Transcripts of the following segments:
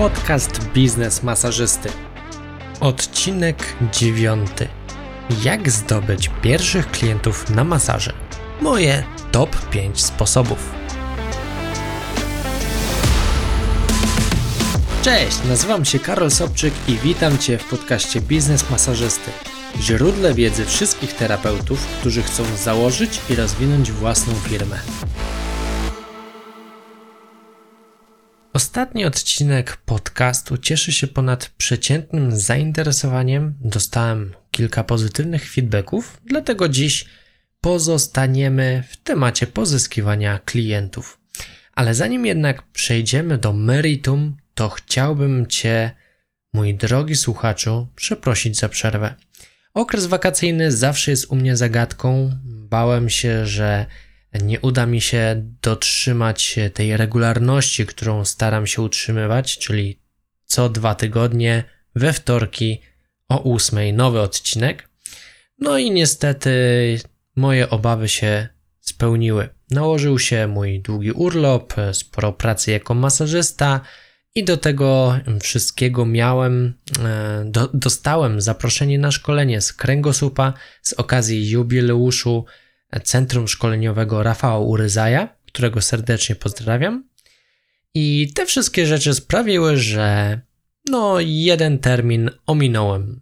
podcast Biznes Masażysty. Odcinek dziewiąty. Jak zdobyć pierwszych klientów na masaże? Moje top 5 sposobów. Cześć, nazywam się Karol Sobczyk i witam Cię w podcaście Biznes Masażysty. Źródle wiedzy wszystkich terapeutów, którzy chcą założyć i rozwinąć własną firmę. Ostatni odcinek podcastu cieszy się ponad przeciętnym zainteresowaniem. Dostałem kilka pozytywnych feedbacków, dlatego dziś pozostaniemy w temacie pozyskiwania klientów. Ale zanim jednak przejdziemy do meritum, to chciałbym Cię, mój drogi słuchaczu, przeprosić za przerwę. Okres wakacyjny zawsze jest u mnie zagadką. Bałem się, że nie uda mi się dotrzymać tej regularności, którą staram się utrzymywać, czyli co dwa tygodnie we wtorki o ósmej nowy odcinek. No i niestety moje obawy się spełniły. Nałożył się mój długi urlop, sporo pracy jako masażysta i do tego wszystkiego miałem, e, do, dostałem zaproszenie na szkolenie z kręgosłupa z okazji jubileuszu Centrum Szkoleniowego Rafała Uryzaja, którego serdecznie pozdrawiam. I te wszystkie rzeczy sprawiły, że no jeden termin ominąłem.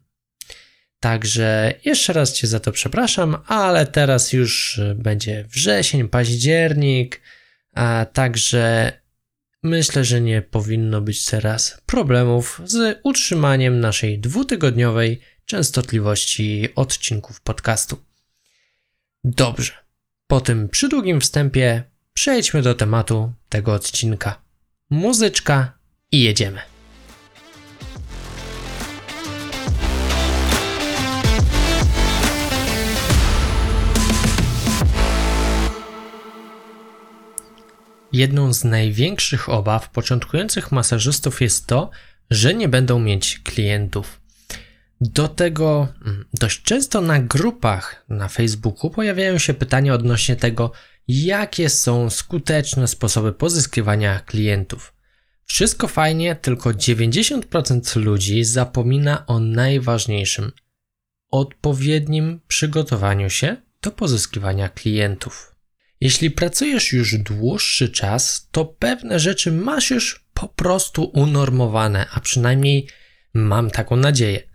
Także jeszcze raz Cię za to przepraszam, ale teraz już będzie wrzesień, październik, a także myślę, że nie powinno być teraz problemów z utrzymaniem naszej dwutygodniowej częstotliwości odcinków podcastu. Dobrze. Po tym przydługim wstępie przejdźmy do tematu tego odcinka. Muzyczka i jedziemy. Jedną z największych obaw początkujących masażystów jest to, że nie będą mieć klientów. Do tego mm, dość często na grupach na Facebooku pojawiają się pytania odnośnie tego, jakie są skuteczne sposoby pozyskiwania klientów. Wszystko fajnie, tylko 90% ludzi zapomina o najważniejszym odpowiednim przygotowaniu się do pozyskiwania klientów. Jeśli pracujesz już dłuższy czas, to pewne rzeczy masz już po prostu unormowane, a przynajmniej mam taką nadzieję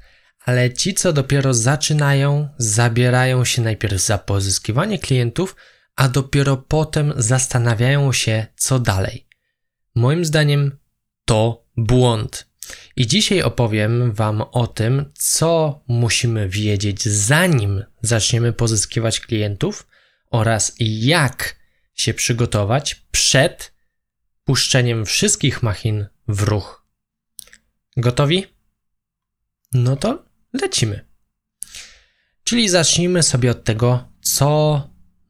ale ci, co dopiero zaczynają, zabierają się najpierw za pozyskiwanie klientów, a dopiero potem zastanawiają się, co dalej. Moim zdaniem to błąd. I dzisiaj opowiem Wam o tym, co musimy wiedzieć, zanim zaczniemy pozyskiwać klientów oraz jak się przygotować przed puszczeniem wszystkich machin w ruch. Gotowi? No to lecimy. Czyli zacznijmy sobie od tego, co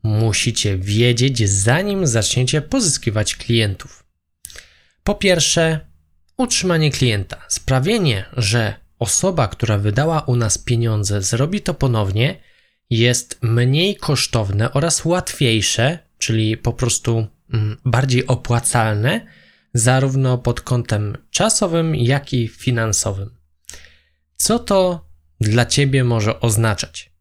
musicie wiedzieć, zanim zaczniecie pozyskiwać klientów. Po pierwsze, utrzymanie klienta. Sprawienie, że osoba, która wydała u nas pieniądze, zrobi to ponownie, jest mniej kosztowne oraz łatwiejsze, czyli po prostu mm, bardziej opłacalne, zarówno pod kątem czasowym, jak i finansowym. Co to dla ciebie może oznaczać?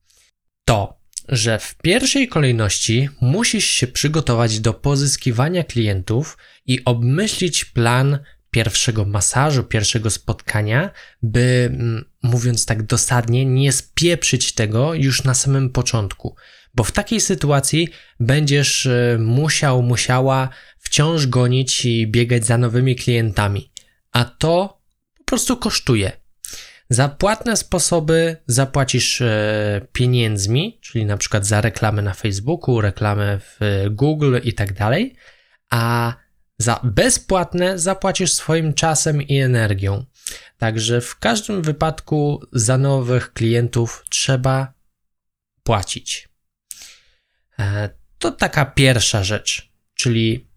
To, że w pierwszej kolejności musisz się przygotować do pozyskiwania klientów i obmyślić plan pierwszego masażu, pierwszego spotkania, by mm, mówiąc tak dosadnie, nie spieprzyć tego już na samym początku, bo w takiej sytuacji będziesz e, musiał, musiała wciąż gonić i biegać za nowymi klientami, a to po prostu kosztuje. Za płatne sposoby zapłacisz e, pieniędzmi, czyli na przykład za reklamę na Facebooku, reklamę w Google i tak dalej, a za bezpłatne zapłacisz swoim czasem i energią. Także w każdym wypadku za nowych klientów trzeba płacić. E, to taka pierwsza rzecz, czyli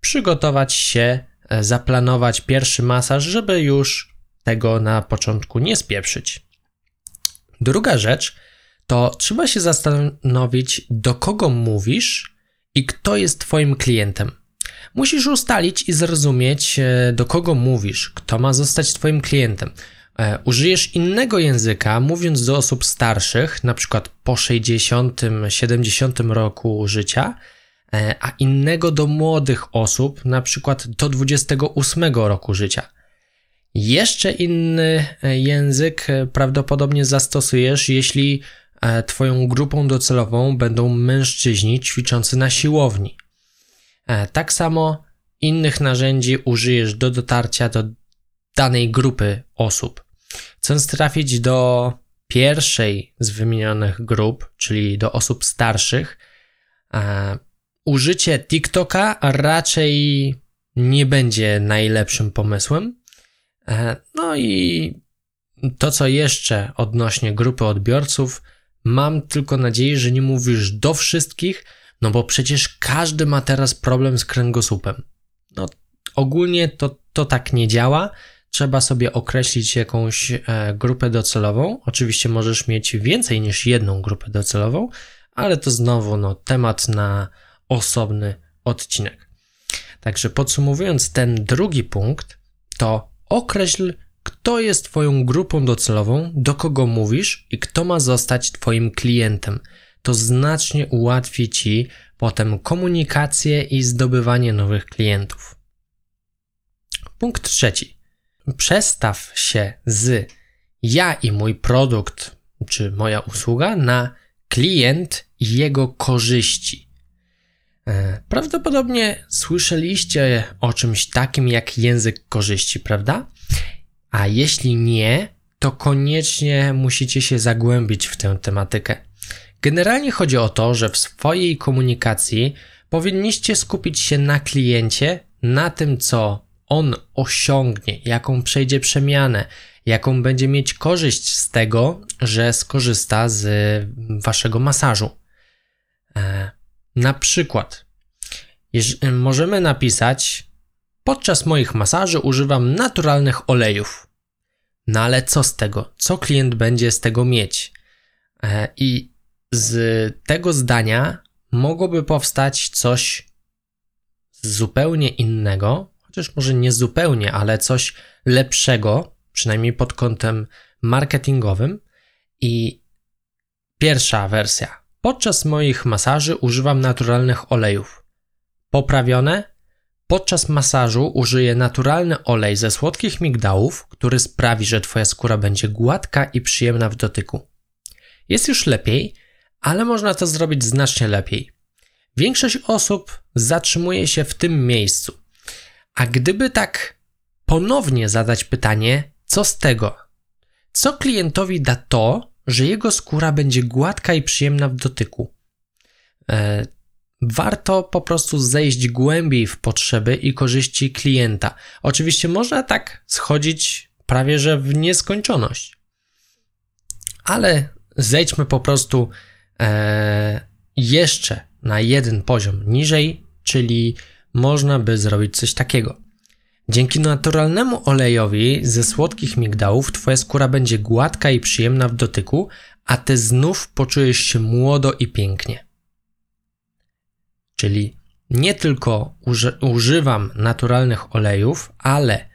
przygotować się, e, zaplanować pierwszy masaż, żeby już tego na początku nie spieprzyć. Druga rzecz to trzeba się zastanowić, do kogo mówisz i kto jest Twoim klientem. Musisz ustalić i zrozumieć, e, do kogo mówisz, kto ma zostać Twoim klientem. E, użyjesz innego języka, mówiąc do osób starszych, na przykład po 60-70 roku życia, e, a innego do młodych osób, na przykład do 28 roku życia. Jeszcze inny język prawdopodobnie zastosujesz, jeśli Twoją grupą docelową będą mężczyźni ćwiczący na siłowni. E, tak samo innych narzędzi użyjesz do dotarcia do danej grupy osób. Chcąc trafić do pierwszej z wymienionych grup, czyli do osób starszych, e, użycie TikToka raczej nie będzie najlepszym pomysłem. E, no i to, co jeszcze odnośnie grupy odbiorców, mam tylko nadzieję, że nie mówisz do wszystkich, no bo przecież każdy ma teraz problem z kręgosłupem. No ogólnie to, to tak nie działa. Trzeba sobie określić jakąś e, grupę docelową. Oczywiście możesz mieć więcej niż jedną grupę docelową, ale to znowu no, temat na osobny odcinek. Także podsumowując ten drugi punkt, to określ, kto jest Twoją grupą docelową, do kogo mówisz i kto ma zostać Twoim klientem to znacznie ułatwi Ci potem komunikację i zdobywanie nowych klientów. Punkt trzeci. Przestaw się z ja i mój produkt czy moja usługa na klient i jego korzyści. E, prawdopodobnie słyszeliście o czymś takim jak język korzyści, prawda? A jeśli nie, to koniecznie musicie się zagłębić w tę tematykę. Generalnie chodzi o to, że w swojej komunikacji powinniście skupić się na kliencie, na tym, co on osiągnie, jaką przejdzie przemianę, jaką będzie mieć korzyść z tego, że skorzysta z waszego masażu. Na przykład, możemy napisać: Podczas moich masaży używam naturalnych olejów. No ale co z tego? Co klient będzie z tego mieć? E, I z tego zdania mogłoby powstać coś zupełnie innego, chociaż może nie zupełnie, ale coś lepszego, przynajmniej pod kątem marketingowym. I pierwsza wersja. Podczas moich masaży używam naturalnych olejów. Poprawione. Podczas masażu użyję naturalny olej ze słodkich migdałów, który sprawi, że Twoja skóra będzie gładka i przyjemna w dotyku. Jest już lepiej, ale można to zrobić znacznie lepiej. Większość osób zatrzymuje się w tym miejscu. A gdyby tak ponownie zadać pytanie, co z tego? Co klientowi da to, że jego skóra będzie gładka i przyjemna w dotyku? E, warto po prostu zejść głębiej w potrzeby i korzyści klienta. Oczywiście można tak schodzić prawie że w nieskończoność. Ale zejdźmy po prostu e, jeszcze na jeden poziom niżej, czyli można by zrobić coś takiego. Dzięki naturalnemu olejowi ze słodkich migdałów Twoja skóra będzie gładka i przyjemna w dotyku, a Ty znów poczujesz się młodo i pięknie. Czyli nie tylko uży używam naturalnych olejów, ale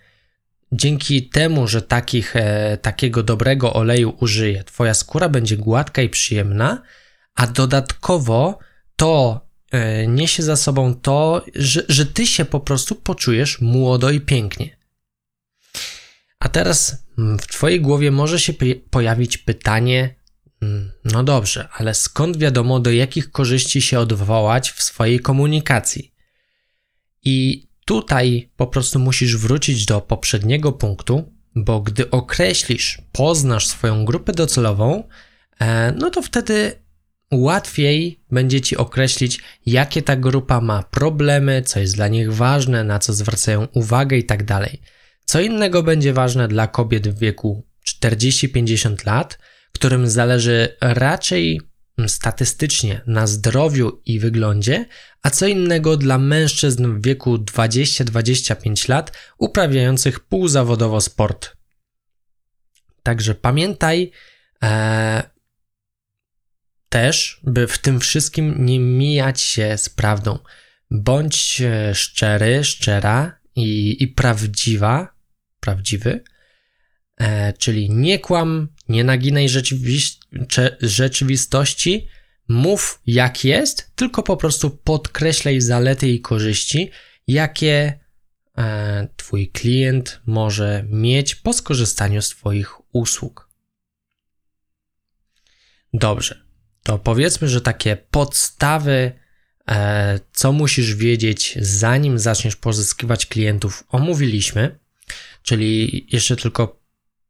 dzięki temu, że takich, e, takiego dobrego oleju użyję, Twoja skóra będzie gładka i przyjemna, a dodatkowo to niesie za sobą to, że, że ty się po prostu poczujesz młodo i pięknie. A teraz mm, w twojej głowie może się pojawić pytanie, mm, no dobrze, ale skąd wiadomo, do jakich korzyści się odwołać w swojej komunikacji? I tutaj po prostu musisz wrócić do poprzedniego punktu, bo gdy określisz, poznasz swoją grupę docelową, e, no to wtedy łatwiej będzie ci określić, jakie ta grupa ma problemy, co jest dla nich ważne, na co zwracają uwagę i tak. Co innego będzie ważne dla kobiet w wieku 40-50 lat, którym zależy raczej statystycznie na zdrowiu i wyglądzie, a co innego dla mężczyzn w wieku 20-25 lat uprawiających półzawodowo sport. Także pamiętaj, e, też, by w tym wszystkim nie mijać się z prawdą. Bądź e, szczery, szczera i, i prawdziwa, prawdziwy, e, czyli nie kłam, nie naginaj rzeczywistości, mów jak jest, tylko po prostu podkreślaj zalety i korzyści, jakie e, Twój klient może mieć po skorzystaniu z Twoich usług. Dobrze, to powiedzmy, że takie podstawy, e, co musisz wiedzieć, zanim zaczniesz pozyskiwać klientów, omówiliśmy. Czyli jeszcze tylko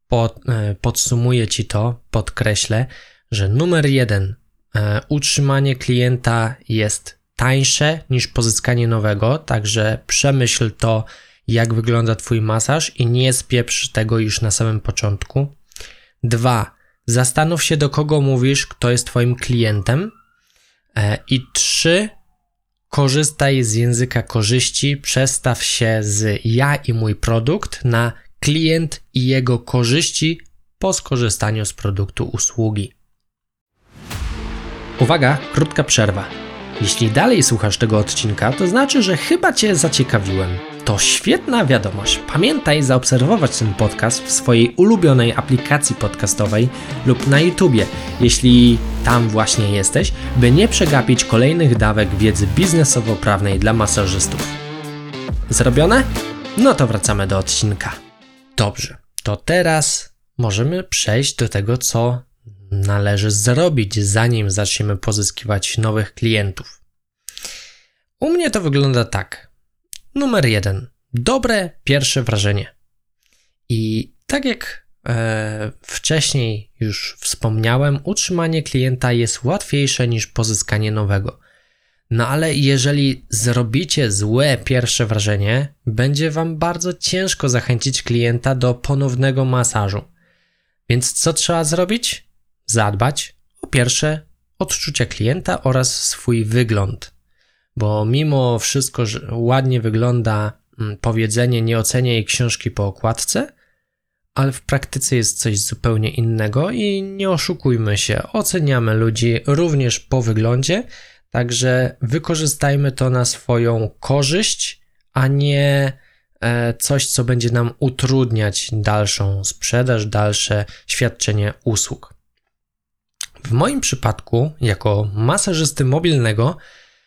pod, e, podsumuję Ci to, podkreślę, że numer jeden, e, utrzymanie klienta jest tańsze niż pozyskanie nowego, także przemyśl to, jak wygląda Twój masaż i nie spieprz tego już na samym początku. Dwa, zastanów się, do kogo mówisz, kto jest Twoim klientem. E, I trzy, korzystaj z języka korzyści, przestaw się z ja i mój produkt na klient i jego korzyści po skorzystaniu z produktu usługi. Uwaga, krótka przerwa. Jeśli dalej słuchasz tego odcinka, to znaczy, że chyba Cię zaciekawiłem. To świetna wiadomość. Pamiętaj zaobserwować ten podcast w swojej ulubionej aplikacji podcastowej lub na YouTubie, jeśli tam właśnie jesteś, by nie przegapić kolejnych dawek wiedzy biznesowo-prawnej dla masażystów. Zrobione? No to wracamy do odcinka. Dobrze, to teraz możemy przejść do tego, co należy zrobić, zanim zaczniemy pozyskiwać nowych klientów. U mnie to wygląda tak. Numer jeden. Dobre pierwsze wrażenie. I tak jak e, wcześniej już wspomniałem, utrzymanie klienta jest łatwiejsze niż pozyskanie nowego. No ale jeżeli zrobicie złe pierwsze wrażenie, będzie Wam bardzo ciężko zachęcić klienta do ponownego masażu. Więc co trzeba zrobić? Zadbać o pierwsze odczucia klienta oraz swój wygląd. Bo mimo wszystko, że ładnie wygląda mm, powiedzenie nie oceniaj książki po okładce, ale w praktyce jest coś zupełnie innego i nie oszukujmy się, oceniamy ludzi również po wyglądzie, Także wykorzystajmy to na swoją korzyść, a nie e, coś, co będzie nam utrudniać dalszą sprzedaż, dalsze świadczenie usług. W moim przypadku, jako masażysty mobilnego,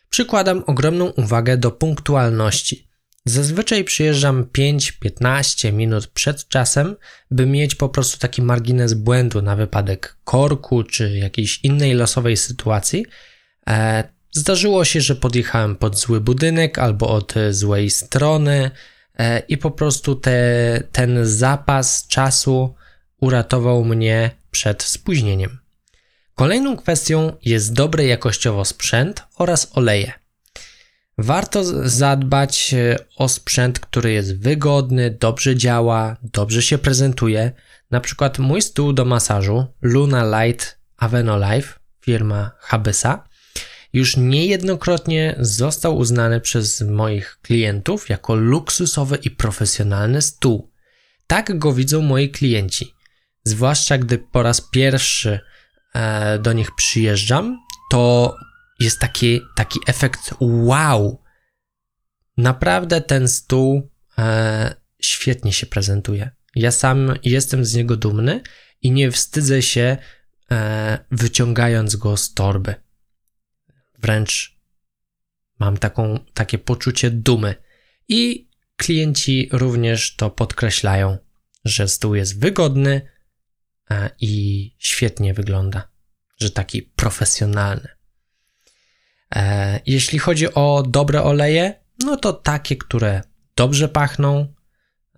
przykładam ogromną uwagę do punktualności. Zazwyczaj przyjeżdżam 5-15 minut przed czasem, by mieć po prostu taki margines błędu na wypadek korku czy jakiejś innej losowej sytuacji. E, Zdarzyło się, że podjechałem pod zły budynek albo od złej strony e, i po prostu te, ten zapas czasu uratował mnie przed spóźnieniem. Kolejną kwestią jest dobry jakościowo sprzęt oraz oleje. Warto zadbać e, o sprzęt, który jest wygodny, dobrze działa, dobrze się prezentuje. Na przykład mój stół do masażu Luna Light Aveno Life, firma Habesa, już niejednokrotnie został uznany przez moich klientów jako luksusowy i profesjonalny stół. Tak go widzą moi klienci. Zwłaszcza gdy po raz pierwszy do nich przyjeżdżam, to jest taki, taki efekt wow. Naprawdę ten stół e, świetnie się prezentuje. Ja sam jestem z niego dumny i nie wstydzę się e, wyciągając go z torby. Wręcz mam taką, takie poczucie dumy. I klienci również to podkreślają, że stół jest wygodny e, i świetnie wygląda, że taki profesjonalny. E, jeśli chodzi o dobre oleje, no to takie, które dobrze pachną,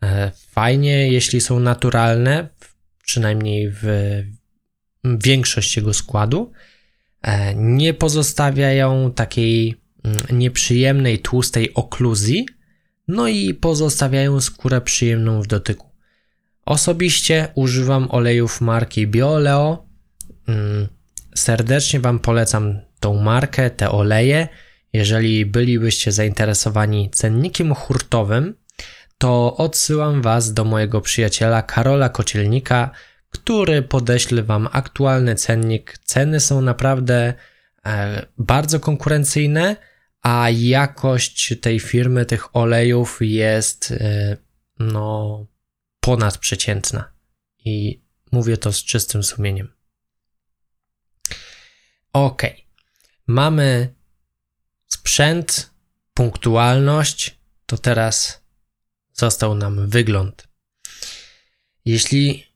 e, fajnie, jeśli są naturalne, przynajmniej w większość jego składu, E, nie pozostawiają takiej mm, nieprzyjemnej, tłustej okluzji, no i pozostawiają skórę przyjemną w dotyku. Osobiście używam olejów marki Bioleo. Mm, serdecznie Wam polecam tą markę, te oleje. Jeżeli bylibyście zainteresowani cennikiem hurtowym, to odsyłam Was do mojego przyjaciela Karola Kocielnika, który podeśle Wam aktualny cennik. Ceny są naprawdę e, bardzo konkurencyjne, a jakość tej firmy, tych olejów jest y, no ponadprzeciętna. I mówię to z czystym sumieniem. Ok. Mamy sprzęt, punktualność, to teraz został nam wygląd. Jeśli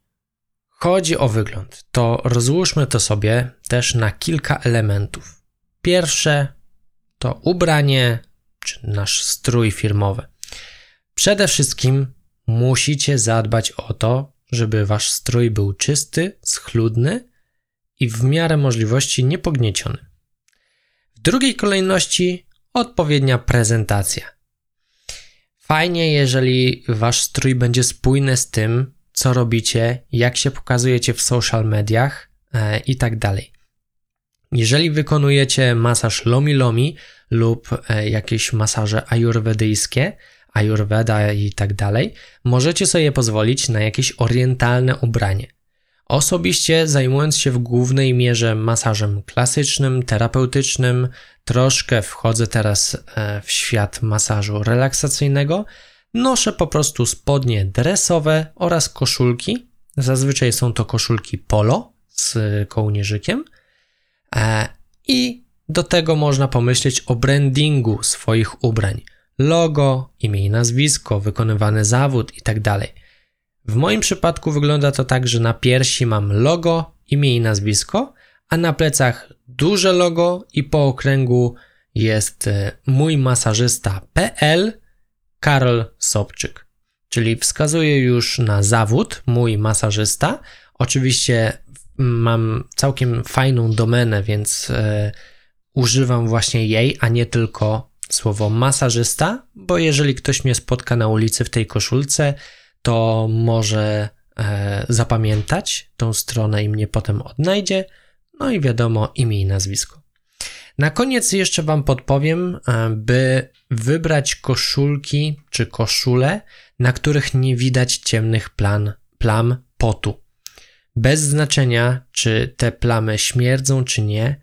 chodzi o wygląd, to rozłóżmy to sobie też na kilka elementów. Pierwsze to ubranie czy nasz strój firmowy. Przede wszystkim musicie zadbać o to, żeby wasz strój był czysty, schludny i w miarę możliwości niepognieciony. W drugiej kolejności odpowiednia prezentacja. Fajnie, jeżeli wasz strój będzie spójny z tym, co robicie, jak się pokazujecie w social mediach e, i tak dalej. Jeżeli wykonujecie masaż lomi lomi lub e, jakieś masaże ajurwedyjskie, ajurveda i tak dalej, możecie sobie pozwolić na jakieś orientalne ubranie. Osobiście zajmując się w głównej mierze masażem klasycznym, terapeutycznym, troszkę wchodzę teraz e, w świat masażu relaksacyjnego, noszę po prostu spodnie dresowe oraz koszulki. Zazwyczaj są to koszulki polo z kołnierzykiem. E, I do tego można pomyśleć o brandingu swoich ubrań. Logo, imię i nazwisko, wykonywany zawód itd. Tak w moim przypadku wygląda to tak, że na piersi mam logo, imię i nazwisko, a na plecach duże logo i po okręgu jest e, mój masażysta.pl Karol Sobczyk. Czyli wskazuje już na zawód mój masażysta. Oczywiście mam całkiem fajną domenę, więc e, używam właśnie jej, a nie tylko słowo masażysta, bo jeżeli ktoś mnie spotka na ulicy w tej koszulce, to może e, zapamiętać tą stronę i mnie potem odnajdzie. No i wiadomo, imię i nazwisko. Na koniec jeszcze Wam podpowiem, e, by wybrać koszulki czy koszule, na których nie widać ciemnych plan, plam potu. Bez znaczenia, czy te plamy śmierdzą, czy nie,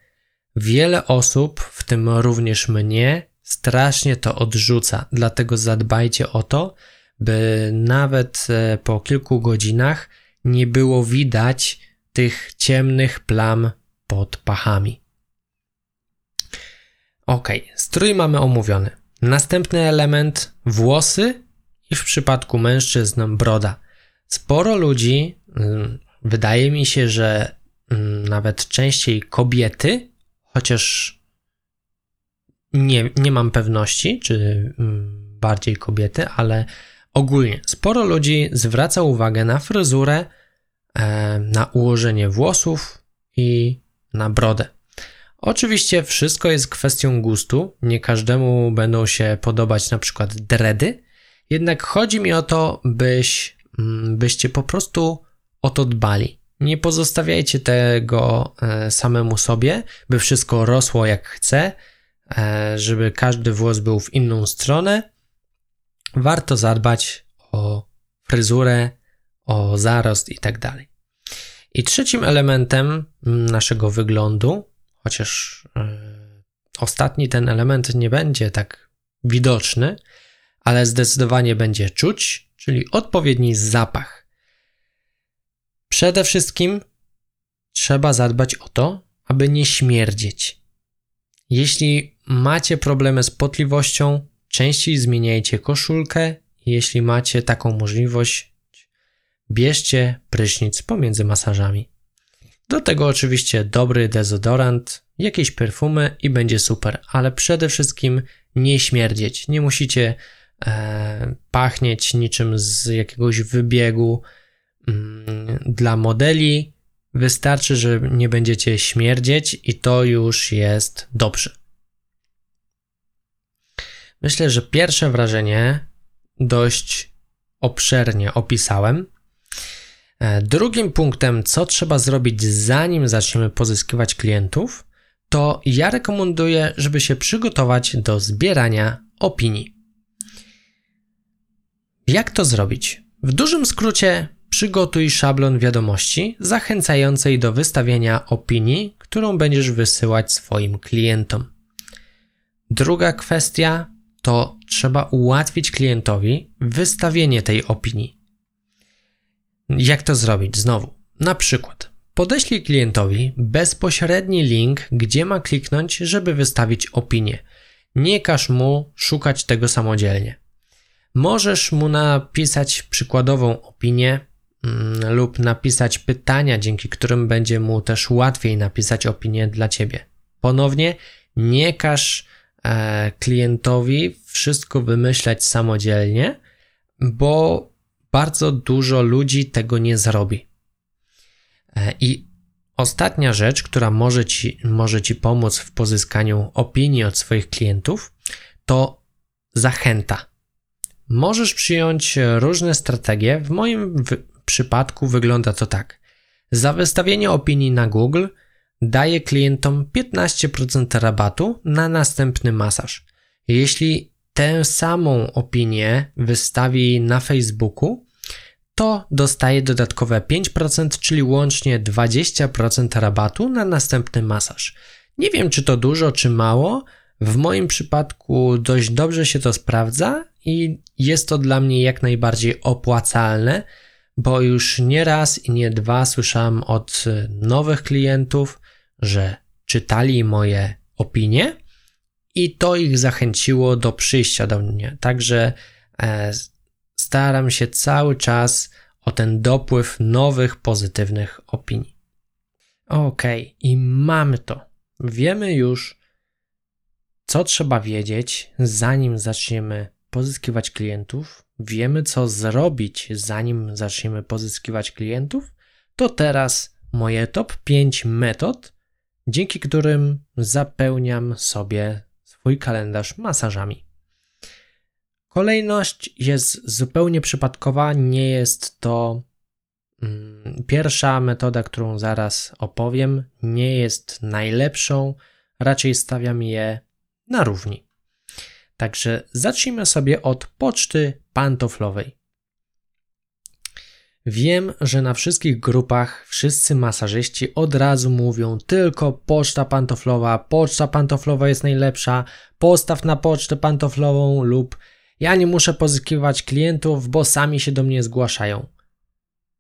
wiele osób, w tym również mnie, strasznie to odrzuca. Dlatego zadbajcie o to, by nawet e, po kilku godzinach nie było widać tych ciemnych plam pod pachami. Ok, strój mamy omówiony. Następny element włosy i w przypadku mężczyzn broda. Sporo ludzi, mm, wydaje mi się, że mm, nawet częściej kobiety, chociaż nie, nie mam pewności, czy mm, bardziej kobiety, ale ogólnie sporo ludzi zwraca uwagę na fryzurę, e, na ułożenie włosów i na brodę. Oczywiście wszystko jest kwestią gustu, nie każdemu będą się podobać na przykład dredy, jednak chodzi mi o to, byś, mm, byście po prostu o to dbali. Nie pozostawiajcie tego e, samemu sobie, by wszystko rosło jak chce, żeby każdy włos był w inną stronę. Warto zadbać o fryzurę, o zarost i tak dalej. I trzecim elementem naszego wyglądu chociaż e, ostatni ten element nie będzie tak widoczny, ale zdecydowanie będzie czuć, czyli odpowiedni zapach. Przede wszystkim trzeba zadbać o to, aby nie śmierdzieć. Jeśli macie problemy z potliwością, częściej zmieniajcie koszulkę. Jeśli macie taką możliwość, bierzcie prysznic pomiędzy masażami. Do tego oczywiście dobry dezodorant, jakieś perfumy i będzie super, ale przede wszystkim nie śmierdzieć. Nie musicie e, pachnieć niczym z jakiegoś wybiegu mm, dla modeli. Wystarczy, że nie będziecie śmierdzieć i to już jest dobrze. Myślę, że pierwsze wrażenie dość obszernie opisałem. E, drugim punktem, co trzeba zrobić zanim zaczniemy pozyskiwać klientów, to ja rekomenduję, żeby się przygotować do zbierania opinii. Jak to zrobić? W dużym skrócie, przygotuj szablon wiadomości zachęcającej do wystawienia opinii, którą będziesz wysyłać swoim klientom. Druga kwestia to trzeba ułatwić klientowi wystawienie tej opinii. Jak to zrobić? Znowu, na przykład, podeślij klientowi bezpośredni link, gdzie ma kliknąć, żeby wystawić opinię. Nie każ mu szukać tego samodzielnie. Możesz mu napisać przykładową opinię lub napisać pytania, dzięki którym będzie mu też łatwiej napisać opinię dla ciebie. Ponownie, nie każ e, klientowi wszystko wymyślać samodzielnie, bo bardzo dużo ludzi tego nie zrobi. E, I ostatnia rzecz, która może ci, może ci pomóc w pozyskaniu opinii od swoich klientów, to zachęta. Możesz przyjąć różne strategie. W moim przypadku wygląda to tak. Za wystawienie opinii na Google daję klientom 15% rabatu na następny masaż. Jeśli tę samą opinię wystawi na Facebooku, to dostaje dodatkowe 5%, czyli łącznie 20% rabatu na następny masaż. Nie wiem, czy to dużo, czy mało. W moim przypadku dość dobrze się to sprawdza i jest to dla mnie jak najbardziej opłacalne, bo już nie raz i nie dwa słyszałem od nowych klientów, że czytali moje opinie i to ich zachęciło do przyjścia do mnie. Także e, staram się cały czas o ten dopływ nowych, pozytywnych opinii. Ok, i mamy to. Wiemy już, co trzeba wiedzieć, zanim zaczniemy pozyskiwać klientów. Wiemy, co zrobić, zanim zaczniemy pozyskiwać klientów. To teraz moje top 5 metod, dzięki którym zapełniam sobie swój kalendarz masażami. Kolejność jest zupełnie przypadkowa, nie jest to mm, pierwsza metoda, którą zaraz opowiem, nie jest najlepszą, raczej stawiam je na równi. Także zacznijmy sobie od poczty pantoflowej. Wiem, że na wszystkich grupach wszyscy masażyści od razu mówią tylko poczta pantoflowa, poczta pantoflowa jest najlepsza, postaw na pocztę pantoflową lub ja nie muszę pozyskiwać klientów, bo sami się do mnie zgłaszają.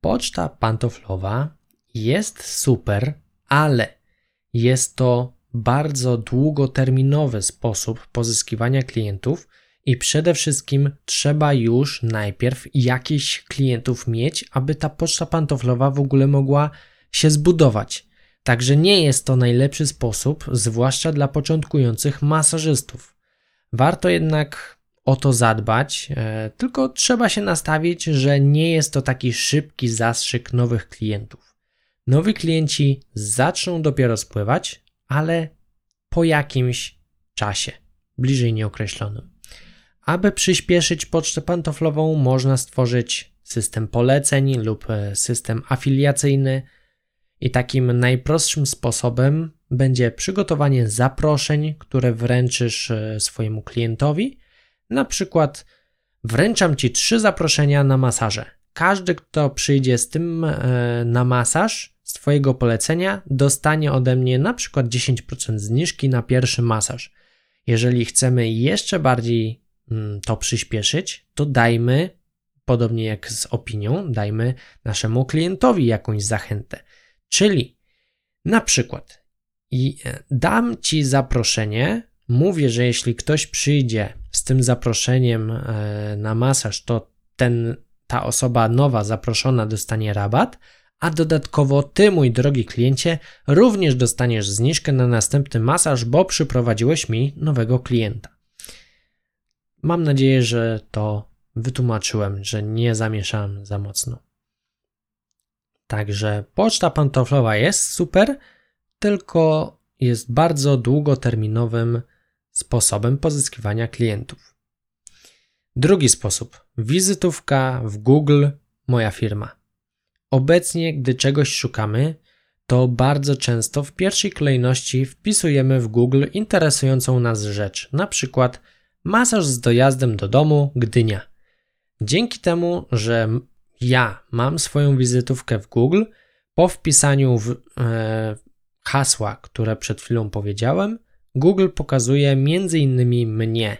Poczta pantoflowa jest super, ale jest to bardzo długoterminowy sposób pozyskiwania klientów i przede wszystkim trzeba już najpierw jakichś klientów mieć, aby ta poczta pantoflowa w ogóle mogła się zbudować. Także nie jest to najlepszy sposób, zwłaszcza dla początkujących masażystów. Warto jednak o to zadbać, e, tylko trzeba się nastawić, że nie jest to taki szybki zastrzyk nowych klientów. Nowi klienci zaczną dopiero spływać, ale po jakimś czasie, bliżej nieokreślonym. Aby przyspieszyć pocztę pantoflową, można stworzyć system poleceń lub e, system afiliacyjny. I takim najprostszym sposobem będzie przygotowanie zaproszeń, które wręczysz e, swojemu klientowi. Na przykład wręczam ci trzy zaproszenia na masaże. Każdy, kto przyjdzie z tym e, na masaż z Twojego polecenia, dostanie ode mnie na przykład 10% zniżki na pierwszy masaż. Jeżeli chcemy jeszcze bardziej Mm, to przyspieszyć, to dajmy, podobnie jak z opinią, dajmy naszemu klientowi jakąś zachętę. Czyli na przykład i e, dam ci zaproszenie, mówię, że jeśli ktoś przyjdzie z tym zaproszeniem e, na masaż, to ten, ta osoba nowa zaproszona dostanie rabat, a dodatkowo ty, mój drogi kliencie, również dostaniesz zniżkę na następny masaż, bo przyprowadziłeś mi nowego klienta. Mam nadzieję, że to wytłumaczyłem, że nie zamieszałem za mocno. Także poczta pantoflowa jest super, tylko jest bardzo długoterminowym sposobem pozyskiwania klientów. Drugi sposób wizytówka w Google Moja firma. Obecnie, gdy czegoś szukamy, to bardzo często w pierwszej kolejności wpisujemy w Google interesującą nas rzecz, na przykład masaż z dojazdem do domu Gdynia. Dzięki temu, że ja mam swoją wizytówkę w Google, po wpisaniu w, e, hasła, które przed chwilą powiedziałem, Google pokazuje innymi mnie.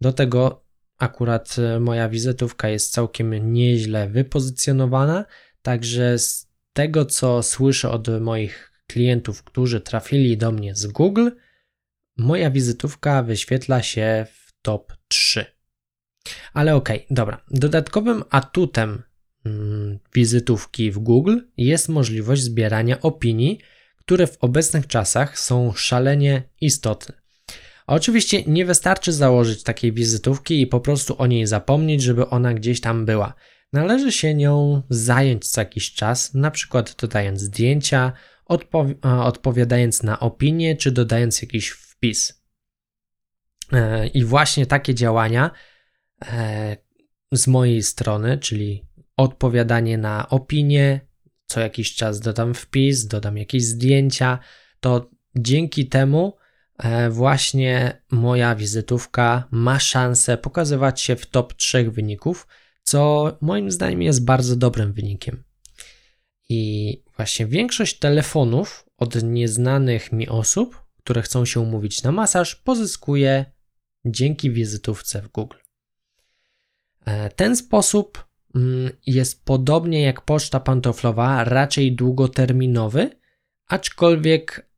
Do tego akurat e, moja wizytówka jest całkiem nieźle wypozycjonowana, także z tego co słyszę od moich klientów, którzy trafili do mnie z Google, moja wizytówka wyświetla się w top 3. Ale okej, okay, dobra. Dodatkowym atutem mm, wizytówki w Google jest możliwość zbierania opinii, które w obecnych czasach są szalenie istotne. Oczywiście nie wystarczy założyć takiej wizytówki i po prostu o niej zapomnieć, żeby ona gdzieś tam była. Należy się nią zająć co jakiś czas, na przykład dodając zdjęcia, odpo- odpowiadając na opinie czy dodając jakiś wpis. E, I właśnie takie działania e, z mojej strony, czyli odpowiadanie na opinie, co jakiś czas dodam wpis, dodam jakieś zdjęcia, to dzięki temu e, właśnie moja wizytówka ma szansę pokazywać się w top 3 wyników, co moim zdaniem jest bardzo dobrym wynikiem. I właśnie większość telefonów od nieznanych mi osób, które chcą się umówić na masaż, pozyskuje dzięki wizytówce w Google. E, ten sposób mm, jest podobnie jak poczta pantoflowa, raczej długoterminowy, aczkolwiek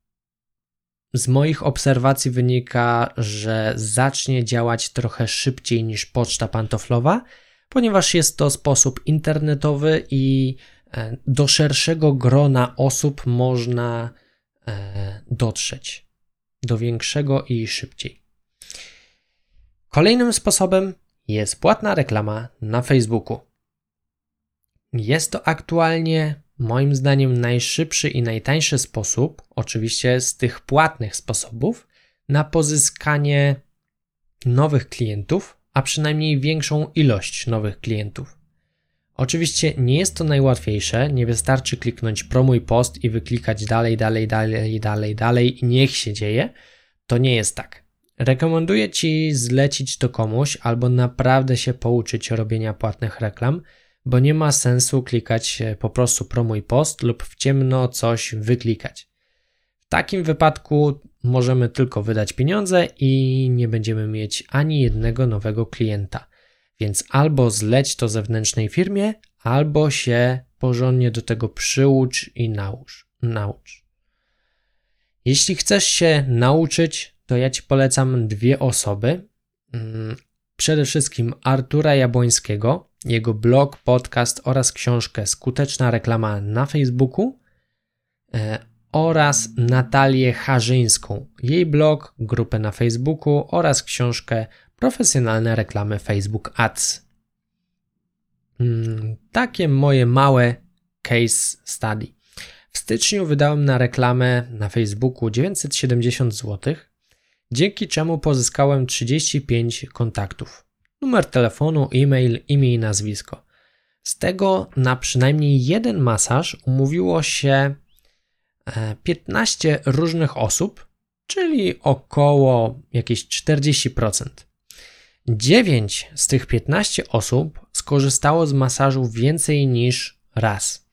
z moich obserwacji wynika, że zacznie działać trochę szybciej niż poczta pantoflowa, ponieważ jest to sposób internetowy i e, do szerszego grona osób można e, dotrzeć. Do większego i szybciej. Kolejnym sposobem jest płatna reklama na Facebooku. Jest to aktualnie moim zdaniem najszybszy i najtańszy sposób, oczywiście z tych płatnych sposobów, na pozyskanie nowych klientów a przynajmniej większą ilość nowych klientów. Oczywiście nie jest to najłatwiejsze, nie wystarczy kliknąć promuj post i wyklikać dalej, dalej, dalej, dalej, dalej i niech się dzieje. To nie jest tak. Rekomenduję Ci zlecić to komuś albo naprawdę się pouczyć robienia płatnych reklam, bo nie ma sensu klikać po prostu promuj post lub w ciemno coś wyklikać. Takim wypadku możemy tylko wydać pieniądze i nie będziemy mieć ani jednego nowego klienta. Więc albo zleć to zewnętrznej firmie, albo się porządnie do tego przyucz i naucz. naucz. Jeśli chcesz się nauczyć, to ja Ci polecam dwie osoby. Mm, przede wszystkim Artura Jabłońskiego, jego blog, podcast oraz książkę Skuteczna reklama na Facebooku e, oraz Natalię Harzyńską, jej blog, grupę na Facebooku oraz książkę Profesjonalne reklamy Facebook Ads. Hmm, takie moje małe case study. W styczniu wydałem na reklamę na Facebooku 970 zł, dzięki czemu pozyskałem 35 kontaktów. Numer telefonu, e-mail, imię i nazwisko. Z tego na przynajmniej jeden masaż umówiło się 15 różnych osób, czyli około jakieś 40%. 9 z tych 15 osób skorzystało z masażu więcej niż raz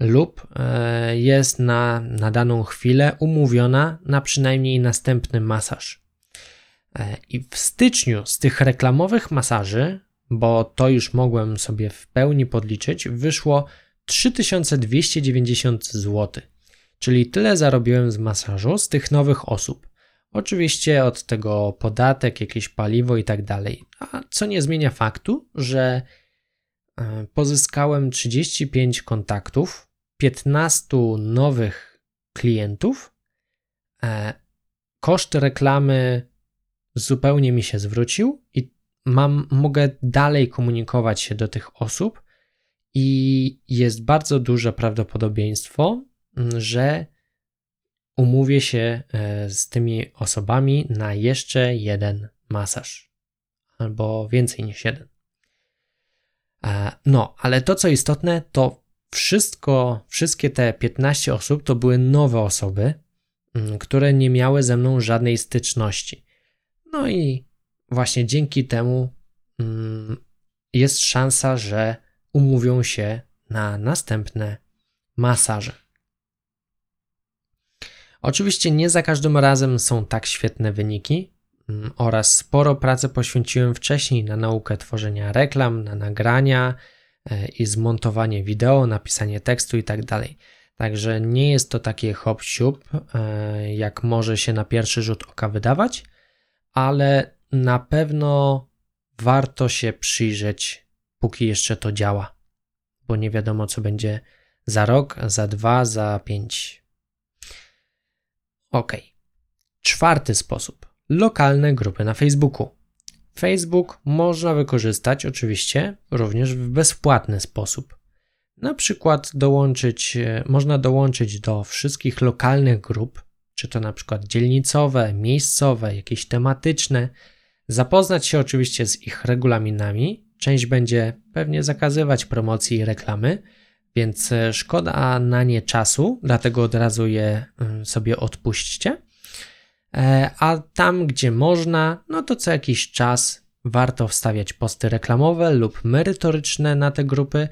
lub e, jest na, na daną chwilę umówiona na przynajmniej następny masaż. E, I w styczniu z tych reklamowych masaży, bo to już mogłem sobie w pełni podliczyć, wyszło 3290 zł. Czyli tyle zarobiłem z masażu z tych nowych osób. Oczywiście od tego podatek, jakieś paliwo i tak dalej. A co nie zmienia faktu, że e, pozyskałem 35 kontaktów, 15 nowych klientów. E, koszt reklamy zupełnie mi się zwrócił i mam, mogę dalej komunikować się do tych osób i jest bardzo duże prawdopodobieństwo, że umówię się e, z tymi osobami na jeszcze jeden masaż, albo więcej niż jeden. E, no, ale to co istotne, to wszystko, wszystkie te 15 osób to były nowe osoby, które nie miały ze mną żadnej styczności. No i właśnie dzięki temu jest szansa, że umówią się na następne masaże. Oczywiście nie za każdym razem są tak świetne wyniki mm, oraz sporo pracy poświęciłem wcześniej na naukę tworzenia reklam, na nagrania e, i zmontowanie wideo, napisanie tekstu itd. Tak Także nie jest to takie hop siup, e, jak może się na pierwszy rzut oka wydawać, ale na pewno warto się przyjrzeć, póki jeszcze to działa, bo nie wiadomo, co będzie za rok, za dwa, za pięć. Ok. Czwarty sposób. Lokalne grupy na Facebooku. Facebook można wykorzystać oczywiście również w bezpłatny sposób. Na przykład dołączyć, e, można dołączyć do wszystkich lokalnych grup, czy to na przykład dzielnicowe, miejscowe, jakieś tematyczne, zapoznać się oczywiście z ich regulaminami. Część będzie pewnie zakazywać promocji i reklamy, więc e, szkoda na nie czasu, dlatego od razu je mm, sobie odpuśćcie. E, a tam, gdzie można, no to co jakiś czas warto wstawiać posty reklamowe lub merytoryczne na te grupy,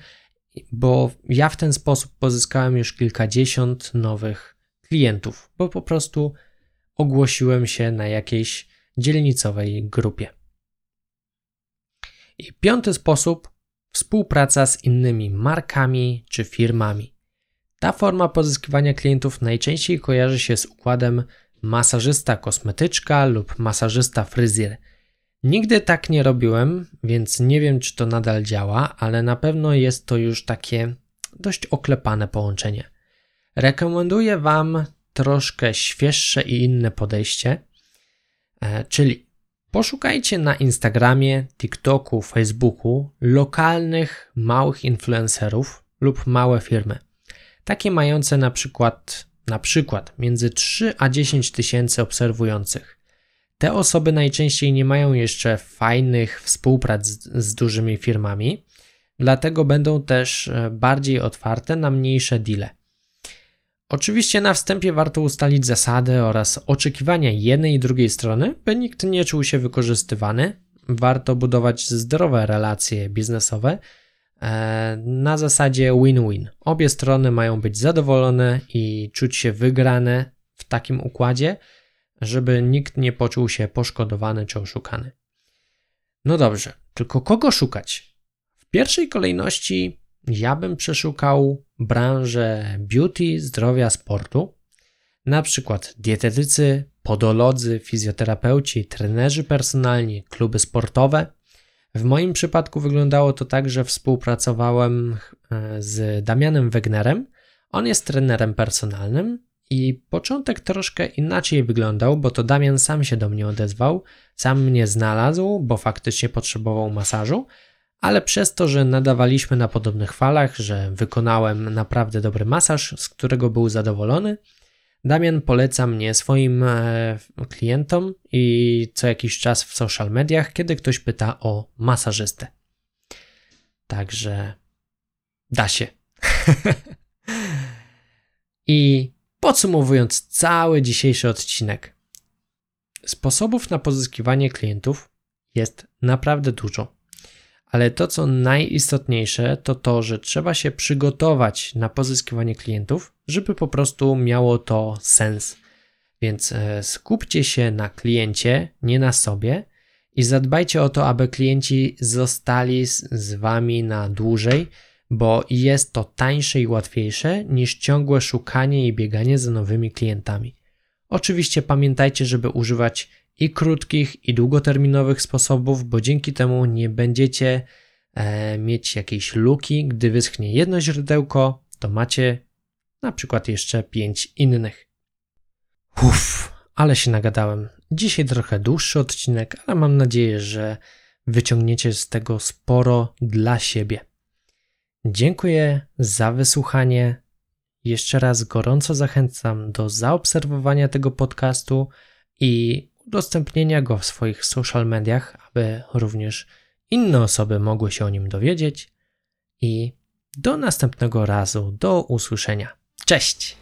bo ja w ten sposób pozyskałem już kilkadziesiąt nowych klientów, bo po prostu ogłosiłem się na jakiejś dzielnicowej grupie. I piąty sposób współpraca z innymi markami czy firmami. Ta forma pozyskiwania klientów najczęściej kojarzy się z układem masażysta kosmetyczka lub masażysta fryzjer. Nigdy tak nie robiłem, więc nie wiem, czy to nadal działa, ale na pewno jest to już takie dość oklepane połączenie. Rekomenduję Wam troszkę świeższe i inne podejście, e, czyli poszukajcie na Instagramie, TikToku, Facebooku lokalnych małych influencerów lub małe firmy. Takie mające na przykład, na przykład między 3 a 10 tysięcy obserwujących. Te osoby najczęściej nie mają jeszcze fajnych współprac z, z dużymi firmami, dlatego będą też e, bardziej otwarte na mniejsze deale. Oczywiście na wstępie warto ustalić zasady oraz oczekiwania jednej i drugiej strony, by nikt nie czuł się wykorzystywany. Warto budować zdrowe relacje biznesowe e, na zasadzie win-win. Obie strony mają być zadowolone i czuć się wygrane w takim układzie, żeby nikt nie poczuł się poszkodowany czy oszukany. No dobrze, tylko kogo szukać? W pierwszej kolejności ja bym przeszukał branżę beauty, zdrowia, sportu, na przykład dietetycy, podolodzy, fizjoterapeuci, trenerzy personalni, kluby sportowe. W moim przypadku wyglądało to tak, że współpracowałem e, z Damianem Wegnerem. On jest trenerem personalnym i początek troszkę inaczej wyglądał, bo to Damian sam się do mnie odezwał, sam mnie znalazł, bo faktycznie potrzebował masażu, ale przez to, że nadawaliśmy na podobnych falach, że wykonałem naprawdę dobry masaż, z którego był zadowolony, Damian poleca mnie swoim e, klientom i co jakiś czas w social mediach, kiedy ktoś pyta o masażystę. Także da się. I Podsumowując cały dzisiejszy odcinek, sposobów na pozyskiwanie klientów jest naprawdę dużo. Ale to, co najistotniejsze, to to, że trzeba się przygotować na pozyskiwanie klientów, żeby po prostu miało to sens. Więc e, skupcie się na kliencie, nie na sobie i zadbajcie o to, aby klienci zostali z, z wami na dłużej bo jest to tańsze i łatwiejsze niż ciągłe szukanie i bieganie za nowymi klientami. Oczywiście pamiętajcie, żeby używać i krótkich, i długoterminowych sposobów, bo dzięki temu nie będziecie e, mieć jakiejś luki. Gdy wyschnie jedno źródełko, to macie na przykład jeszcze pięć innych. Uff, ale się nagadałem. Dzisiaj trochę dłuższy odcinek, ale mam nadzieję, że wyciągniecie z tego sporo dla siebie. Dziękuję za wysłuchanie. Jeszcze raz gorąco zachęcam do zaobserwowania tego podcastu i udostępnienia go w swoich social mediach, aby również inne osoby mogły się o nim dowiedzieć. I do następnego razu, do usłyszenia. Cześć!